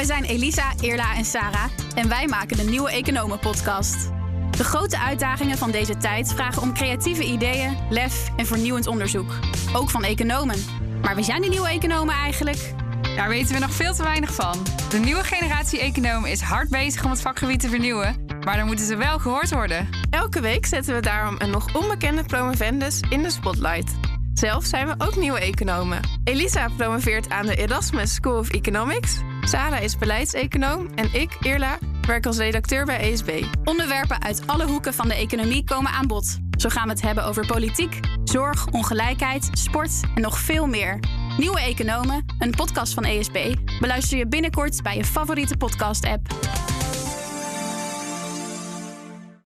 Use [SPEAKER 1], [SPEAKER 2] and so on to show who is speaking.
[SPEAKER 1] wij zijn Elisa, Eerla en Sarah en wij maken de Nieuwe Economen podcast. De grote uitdagingen van deze tijd vragen om creatieve ideeën, lef en vernieuwend onderzoek. Ook van economen. Maar wie zijn die nieuwe economen eigenlijk?
[SPEAKER 2] Daar weten we nog veel te weinig van. De nieuwe generatie economen is hard bezig om het vakgebied te vernieuwen, maar dan moeten ze wel gehoord worden.
[SPEAKER 3] Elke week zetten we daarom een nog onbekende promovendus in de spotlight. Zelf zijn we ook nieuwe economen. Elisa promoveert aan de Erasmus School of Economics. Sarah is beleidseconoom en ik, Irla, werk als redacteur bij ESB.
[SPEAKER 1] Onderwerpen uit alle hoeken van de economie komen aan bod. Zo gaan we het hebben over politiek, zorg, ongelijkheid, sport en nog veel meer. Nieuwe Economen, een podcast van ESB, beluister je binnenkort bij je favoriete podcast-app.